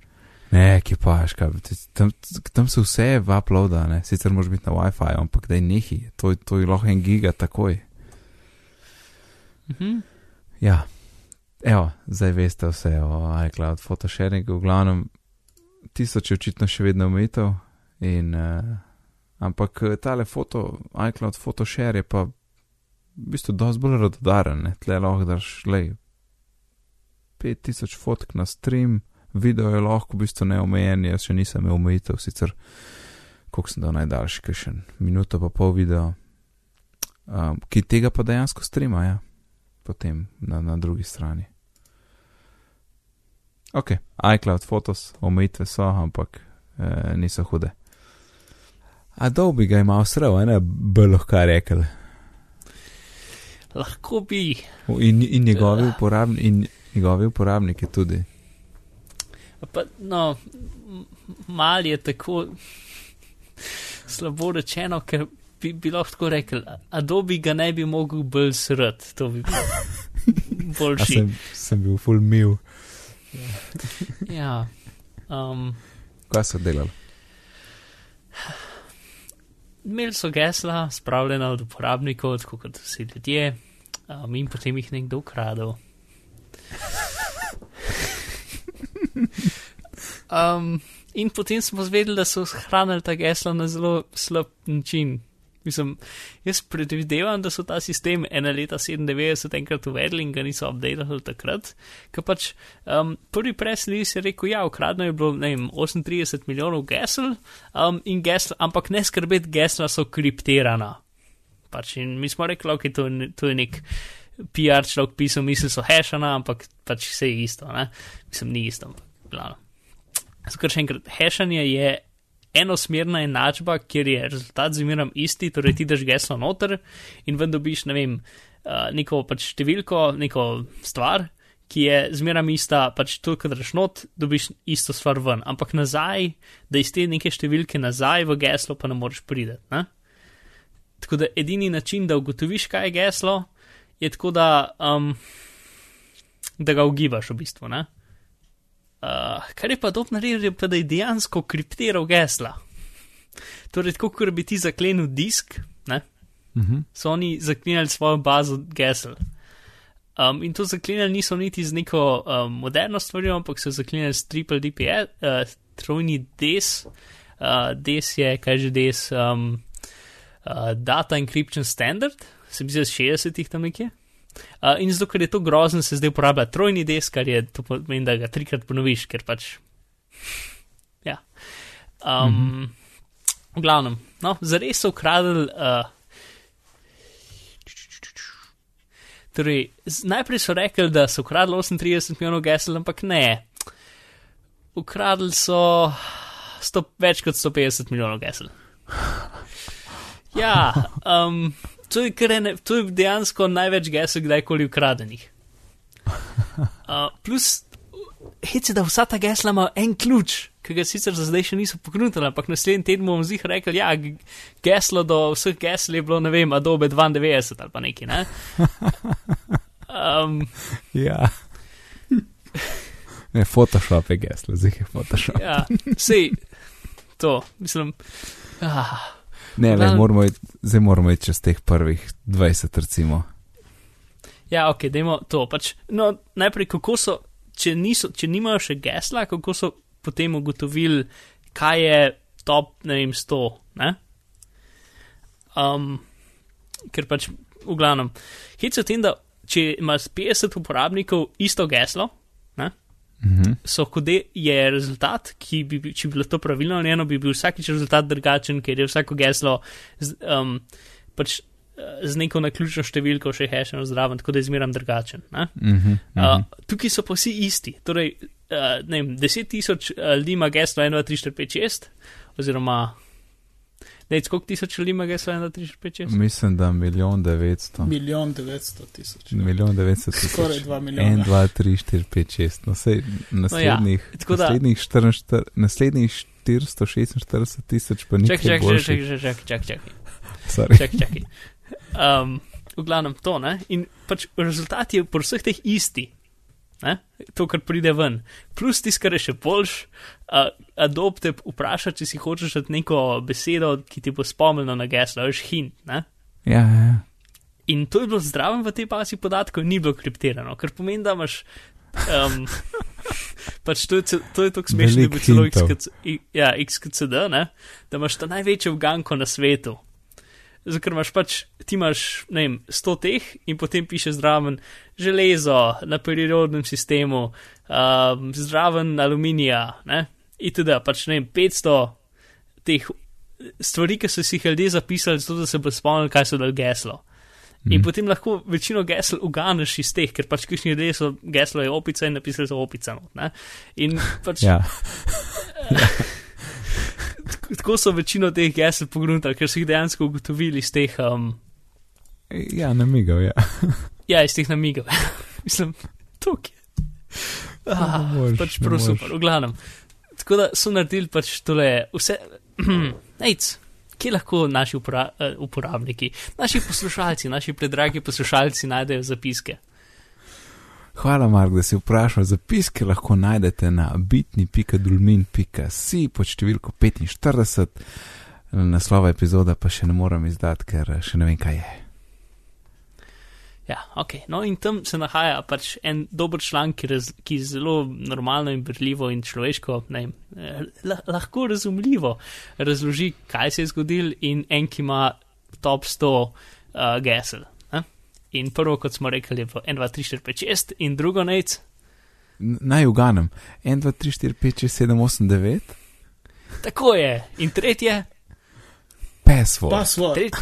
Ne, ki paš, kaj, tam, tam se vse v uploada, ne? sicer moraš biti na WiFi, ampak da je nehi, to, to je lahko en giga takoj. Mhm. Ja, evo, zdaj veste vse o iCloud photosharingu, v glavnem tisoč je očitno še vedno omejitev, in, uh, ampak eh, tale foto, iCloud photoshare je pa v bistvu dosti bolj radodaren, ne? tle lahko daš, lej, 5000 fotk na stream, video je lahko v bistvu neomejen, jaz še nisem imel omejitev, sicer koliko sem dal najdaljši, kaj še minuto pa pol video, um, ki tega pa dejansko streama, ja potem na, na drugi strani. Ok, iCloud Photos, omejitve so, ampak eh, niso hude. Adobe ga ima vsrev, ne bi lahko rekel. Lahko bi, In, in, njegovi uporabni, in njegovi uporabniki tudi. Pa, no, mal je tako slabo rečeno, ker bi, bi lahko tako rekel, Adobe ga ne bi mogel bolj srd, to bi bilo <laughs> A boljši. sem, sem bil full mil. Ja. Um, Kaj so delali? Imeli so gesla, spravljena od uporabnikov, tako kot vsi ljudje, um, in potem jih nekdo ukradel. Um, in potem smo zvedeli, da so shranili ta gesla na zelo slab način. Mislim, jaz predvidevam, da so ta sistem ena leta 97 enkrat uvedli in ga niso updated takrat, ker pač um, prvi press release je rekel, ja, ukradno je bilo, ne vem, 38 milijonov gesel, um, in gesla, ampak ne skrbeti, gesla so kriptirana. Pač in mi smo rekli, ok, to, je to je nek PR človek pisal, misli so hashana, ampak pač vse je isto, ne? Mislim, ni isto, ampak glavno. Skor še enkrat, hashanje je enosmerna enačba, kjer je rezultat zmeram isti, torej ti daš geslo noter in ven dobiš, ne vem, uh, neko pač številko, neko stvar, ki je zmeram ista, pač to, kar daš not, dobiš isto stvar ven, ampak nazaj, da iz te neke številke nazaj v geslo pa ne moreš priti. Ne? Tako da edini način, da ugotoviš, kaj je geslo, je tako, da, um, da ga ugibaš v bistvu. Ne? Uh, kar je pa dob naredil, je pa da je dejansko kriptiral gesla. Torej, tako kot bi ti zaklenil disk, ne, Mhm. so oni zaklenili svojo bazo gesel. Um, in to zaklenili niso niti z neko um, moderno stvarjo, ampak so zaklenili s triple DPS, uh, trojni DES. Uh, DES je, kaj že DES, um, uh, Data Encryption Standard, se mi zdi, iz 60-ih tam nekje. Uh, in zato, ker je to grozen, se zdaj uporablja trojni disk, kar je to pomeni, da ga trikrat ponoviš, ker pač. Ja. Um, mm -hmm. V glavnem, no, zares so ukradli. Uh, torej, najprej so rekli, da so ukradli 38 milijonov gesel, ampak ne. Ukradli so sto, več kot 150 milijonov gesel. Ja, um, to, je kar ene, to je dejansko največ gesel, kdajkoli ukradenih. <laughs> Uh, plus, hece, da vsa ta gesla ima en ključ, ki ga sicer za zdaj še niso poknutili, ampak naslednji teden bomo zih rekli, ja, g- geslo do vseh gesel je bilo, ne vem, Adobe 92 ali pa neki, ne? Um, <laughs> Ja. Ne, Photoshop je geslo, zdaj je Photoshop. ja, sej, to, mislim. Ah. Ne, le, moramo iti, zdaj moramo iti čez teh prvih 20, recimo. Ja, ok, dajmo to. Pač, no, najprej, kako so, če, niso, če nimajo še gesla, kako so potem ugotovili, kaj je top, ne vem, 100. Ne? Um, ker pač, v glavnem, hit se v tem, da če imaš 50 uporabnikov isto geslo, ne? Mhm. so kode je rezultat, ki bi, če bi bilo to pravilno narejeno, bi bil vsakič rezultat drugačen, ker je vsako geslo z, um, pač, eh, z neko naključno številko še hešeno zraven, tako da je zmeram drugačen. Ne? Mhm, mhm. Uh, tukaj so pa vsi isti. Torej, uh, ne vem, 10 tisoč uh, ljudi ima geslo 1, 2, 3, 4, 5, 6, oziroma. Ne, koliko tisoč ljudi ima geslo 1, 2, 3, 4, 5, 6? Mislim, da milijon devetsto. Milijon devetsto tisoč. Milijon devetsto tisoč. Skoraj dva En, milijona. dva, tri, štiri, pet, šest. No, sej naslednjih, Ja, tako da- naslednjih, 44, naslednjih 446 tisoč pa ni Čakaj, čakaj, boljši. čakaj, čakaj, čakaj, čakaj, čakaj. Sorry. čakaj, čakaj. Um, v glavnem to, ne? In pač rezultat je pri vseh teh isti. Ne? To, kar pride ven. Plus tisto, kar je še boljš, uh, Adobe te vpraša, če si hočeš dati neko besedo, ki ti bo spomnila na geslo, veš hint. Ne? Ja, ja, ja. In to je bilo zdravo v tej bazi podatkov, ni bilo kriptirano, kar pomeni, da imaš. Um, <laughs> pač to je, to je tako smešno, da bi celo. XKC, ja, XKCD, ne? da imaš ta največjo uganko na svetu. Zato, ker imaš pač, ti imaš, ne vem, 100 teh in potem piše zraven železo na periodnem sistemu, um, zraven aluminija, ne? Itd. Pač ne vem, 500 teh stvari, ki so si jih ljudje zapisali, zato da se bo spomnili, kaj so dal geslo. In Mhm. potem lahko večino gesel uganeš iz teh, ker pač kišni ljudje so geslo je opica in napisali so opica. not, ne. In pač ja. <laughs> tako- so večino teh gesel pogruntali, ker so jih dejansko ugotovili iz teh, um, ja, namigal, ja. <laughs> ja, iz teh namigov. <laughs> Mislim, tukaj. Ah, Ne moreš, pač prav super, v glavnem. Tako da so naredili pač tole vse. <clears throat> Nejc, kje lahko naši upora, eh, uporabniki, naši poslušalci, naši predragi poslušalci najdejo zapiske? Hvala, Mark, da si vprašal. Zapiske lahko najdete na bitni.dulmin.si pod številko 45. Naslova epizoda pa še ne morem izdati, ker še ne vem, kaj je. Ja, ok. No, in tam se nahaja pač en dober članek, ki, raz, ki zelo normalno in brljivo in človeško, ne, vem, eh, lah, lahko razumljivo razloži, kaj se je zgodil, in en, ki ima top 100 uh, gesel. Ne? In prvo, kot smo rekli, je 1, 2, 3, 4, 5, 6, in drugo nec. Naj uganem. 1, 2, 3, 4, 5, 6, 7, 8, 9. Tako je. In tretje, Password. Password. tret...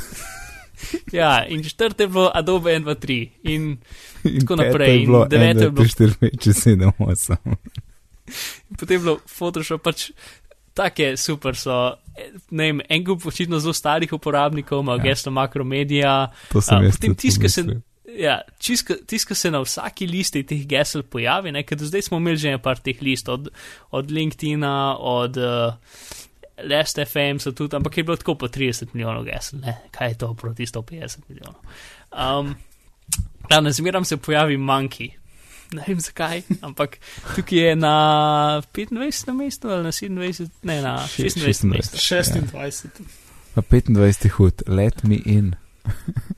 <laughs> ja, in četrte je bilo Adobe 1, 2, 3. In In tako naprej, in deveto 1, je 2, bilo- 3, 4, 5, 6, 7, 8. potem je bilo Photoshop pač. Take super so, eh, ne vem, en kup očitno zelo starih uporabnikov, ima Ja. ja. gesto makromedia. To sem jaz potem tiska se, ja, tiska, tiska se na vsaki listi teh gesel pojavi, ne, ker do zdaj smo imeli že par teh list, od, od LinkedIna, od uh, Last FM so tudi, ampak je bilo tako po 30 milijonov gesel, ne, kaj je to proti 150 milijonov. Um, Glavno, zmeram se pojavi manjki. Ne vem zakaj, ampak tukaj je na 25. mestu ali na 27, ne na 26. mestu. 26. Pa 25 hud, let me in. <laughs>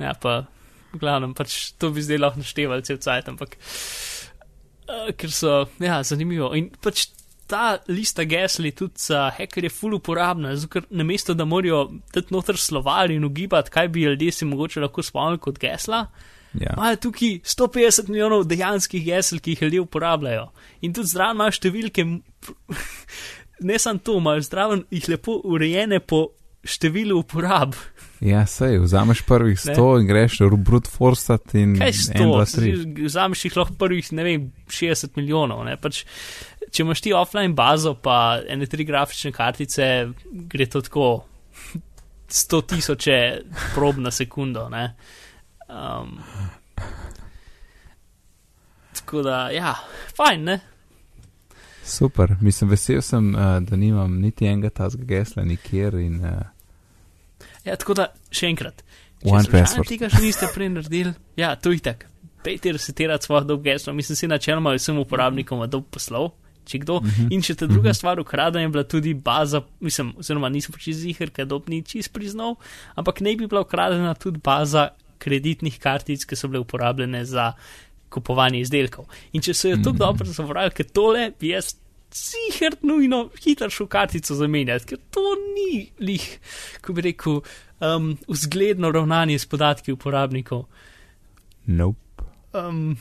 Ja, pa v glavnem, pač to bi zdaj lahko naštevali cel cajt, ampak uh, ker so, ja, zanimivo. In pač ta lista gesel je tudi za hekerje full uporabna, zato ker namesto da morajo dati noter slovar in ugibati, kaj bi ljudje si mogoče lahko spomnili kot gesla, Ja. imajo tukaj 150 milijonov dejanskih gesel, ki jih ljudje uporabljajo. In tudi zraven imajo številke, <laughs> ne samo to, imajo zraven jih lepo urejene po številu uporab. ja, sej, vzameš prvih Ne. 100 in greš v brute forstat in Kaj 1, sto, 2, 3. vzameš jih lahko prvih, ne vem, 60 milijonov. Ne? Pač, če imaš ti offline bazo, pa ene tri grafične kartice, gre to tako 100 tisoče prob na sekundo. Ne? Um, tako da, ja, fajn, ne? Super, mislim, vesel sem, uh, da nimam niti enega tazga gesla nikjer in uh, Ja, tako da, še enkrat. Če tega še niste prej naredili, ja, to je tako. Pejte resetirati svoje dolg geslo, mislim si načeloma vsem uporabnikom Adobe poslal, če kdo. Mhm. In če ta druga stvar ukradena je bila tudi baza, mislim, oziroma nisem čist zihar, ker Adobe ni čist priznal, ampak ne bi bila ukradena tudi baza kreditnih kartic, ki so bile uporabljene za kupovanje izdelkov. In če so jo tako dobro zavrali, ker tole bi jaz sicer nujno hitro šel kartico zamenjati, ker to ni lih, ko bi rekel, um, vzgledno ravnanje s podatki uporabnikov. Nope. Um,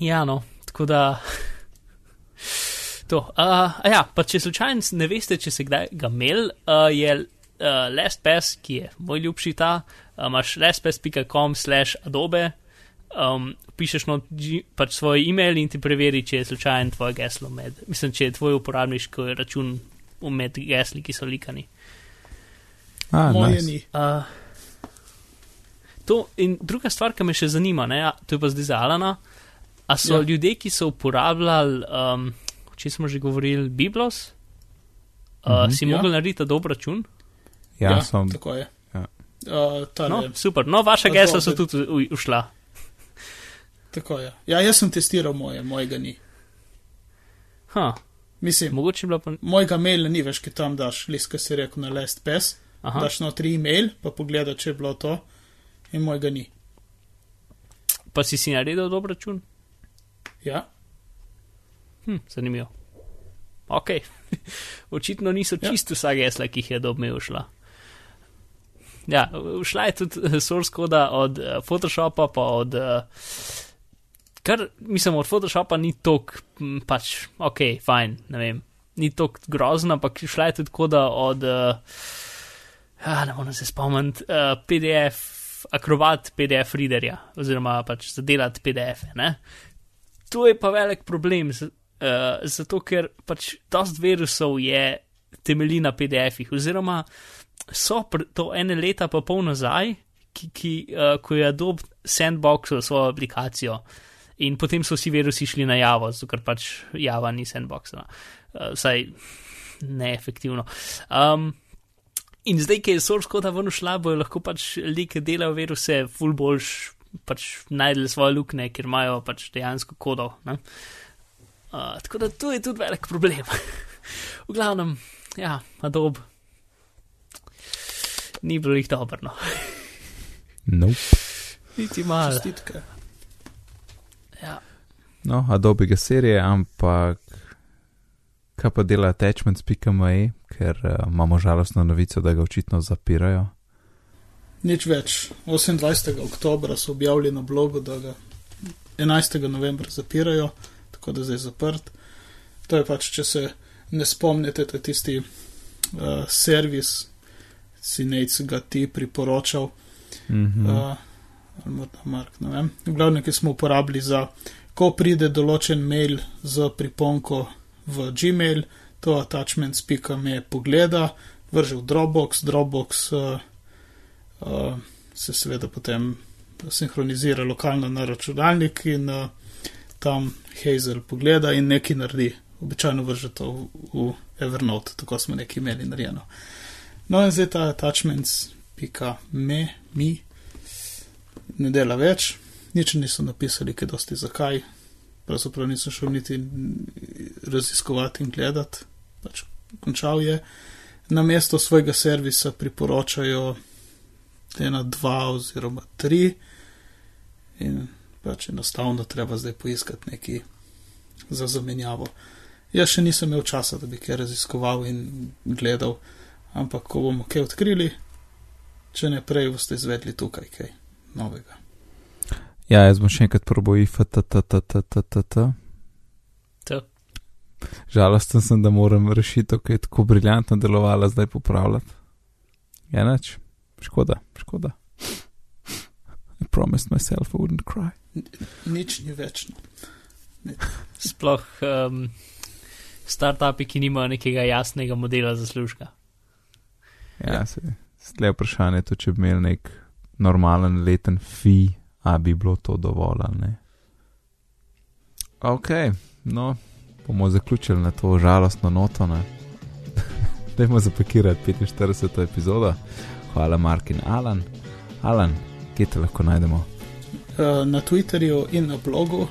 ja, no, tako da. To. Uh, ja, pa če slučajno ne veste, če se kdaj ga imel, uh, je uh, LastPass, ki je moj ljubši ta, uh, imaš lastpass.com slash adobe, um, pišeš not pač svoj e-mail in ti preveri, če je slučajno tvoje geslo med, mislim, če je tvoj uporabniški račun med gesli, ki so likani. A, Moje nice. ni. Uh, to in druga stvar, ki me še zanima, ne, to je pa zdaj za Alana, a so Ja. ljudje, ki so uporabljali, um, če smo že govorili, Biblos, uh, Mhm. mm -hmm, si Ja. mogel narediti dober račun. Ja, ja sem. tako je. ja. Uh, No, super, no, vaša gesla so tudi u- ušla. tako je. Ja, jaz sem testiral moje, mojega ni. Ha, Mislim, mogoče je bila pa. mojega maila ni več, ki tam daš, list, ki si rekel na LastPass, Aha, daš notri e-mail, pa pogleda, če je bilo to, in mojega ni. pa si si naredil dober račun. Ja, Hm, zanimivo. Ok, <laughs> očitno niso Ja. čisto vsa gesla, ki jih je dobme ušla. Ja, ušla je tudi eh, source koda od uh, Photoshopa, pa od. Uh, kar mislim, od Photoshopa ni tok, m, pač ok, fajn, ne vem, ni tok grozna, ampak šla je tudi koda od. Uh, ah, ne morem se spomniti, uh, PDF, akrobat PDF readerja, oziroma pač za delati PDF-e. To je pa velik problem, z, uh, zato ker pač dost virusov je temelji na PDF-ih, oziroma so to ene leta pa pol nazaj, ki, ki, uh, ko je Adobe sandboxil svojo aplikacijo in potem so vsi virusi šli na Javo, zato ker pač Java ni sandboxena, uh, vsaj neefektivno. Um, In zdaj, ki je source koda ven šla, bojo lahko pač ki delajo viruse, full boljš pač najdel svoje lukne, ker imajo pač dejansko kodo. ne. Uh, tako da to je tudi velik problem. <laughs> v glavnem, ja, Adobe. Ni bilo jih dobro, no. <laughs> Nope. Niti malo. čestitke. Ja. No, Adobe ga serije, ampak kaj pa dela attachments.me, ker uh, imamo žalostno novico, da ga očitno zapirajo. Nič več. 28. oktober so objavili na blogu, da ga 11. novembra zapirajo, tako da zdaj je zaprt. To je pač, če se ne spomnite, to je tisti uh, servis, si nec ga ti priporočal, Mhm. uh, ali morda Mark, ne vem. V glavnem, ki smo uporabili za, ko pride določen mail z priponko v Gmail, to attachments.me pogleda, vrže v Dropbox, Dropbox uh, uh, se seveda potem sinhronizira lokalno na računalnik in uh, tam Hazel pogleda in nekaj naredi. Običajno vrže to v, v Evernote, tako smo nekaj imeli narejeno. No in zdaj ta attachments.me, mi, ne dela več, nič niso napisali, kaj dosti zakaj, pravzaprav nisem šel niti raziskovati in gledati, pač končal je. Na mesto svojega servisa priporočajo ena, dva oziroma tri in pač enostavno treba zdaj poiskati neki za zamenjavo. Jaz še nisem imel časa, da bi kaj raziskoval in gledal, ampak ko bomo kaj odkrili, če ne prej, boste izvedli tukaj kaj novega. Ja, jaz bom še enkrat probal IFTTTTTT. To. Žalosten sem, da moram rešitev, ki je tako briljantno delovala, zdaj popravljati. Je nič, škoda, škoda. I promised myself I wouldn't cry. Nič ni večno. Sploh um, startupi, ki nimajo nekega jasnega modela zaslužka. Ja, Ja. se je vprašanje, to, če bi imel nek normalen leten fi, a bi bilo to dovolj ali ne. Ok, no, bomo zaključili na to žalostno noto. ne. <laughs> Dajmo zapakirati 45. epizodo. Hvala, Mark in Alan. Alan, kje te lahko najdemo? Uh, na Twitterju in na blogu,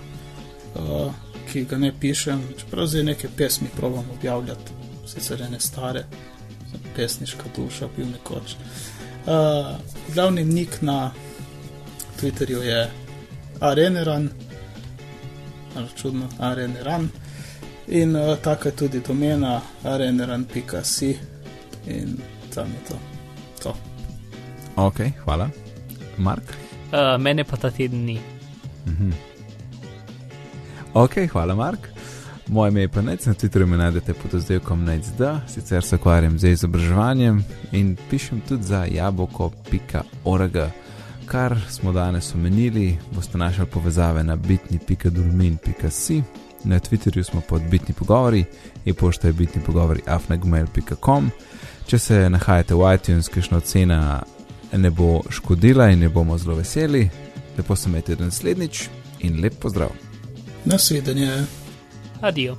uh, ki ga ne pišem, čeprav zdaj neke pesmi provam objavljati, sicer ne stare, pesniška duša, bil nekoč. Uh, glavni nik na Twitterju je Areneran, ali čudno, areneran. In tako je tudi domena areneran.si in tam je to. to. Ok, hvala. Mark? Uh, mene pa ta teden ni. Mhm. Ok, hvala, Mark. Moje ime je pa nec, na Twitterju me najdete pod oddelkom NECD, sicer se ukvarjam z izobraževanjem in pišem tudi za jaboko.org. Kar smo danes omenili, boste našli povezave na bitni.dulmin.si, na Twitterju smo pod bitni pogovori, e-pošta je bitni pogovori afnagmail.com. Če se nahajate v iTunes, kišna ocena ne bo škodila in ne bomo zelo veseli, lepo se imejte do naslednjič in lep pozdrav. Nasvidenje. Adijo.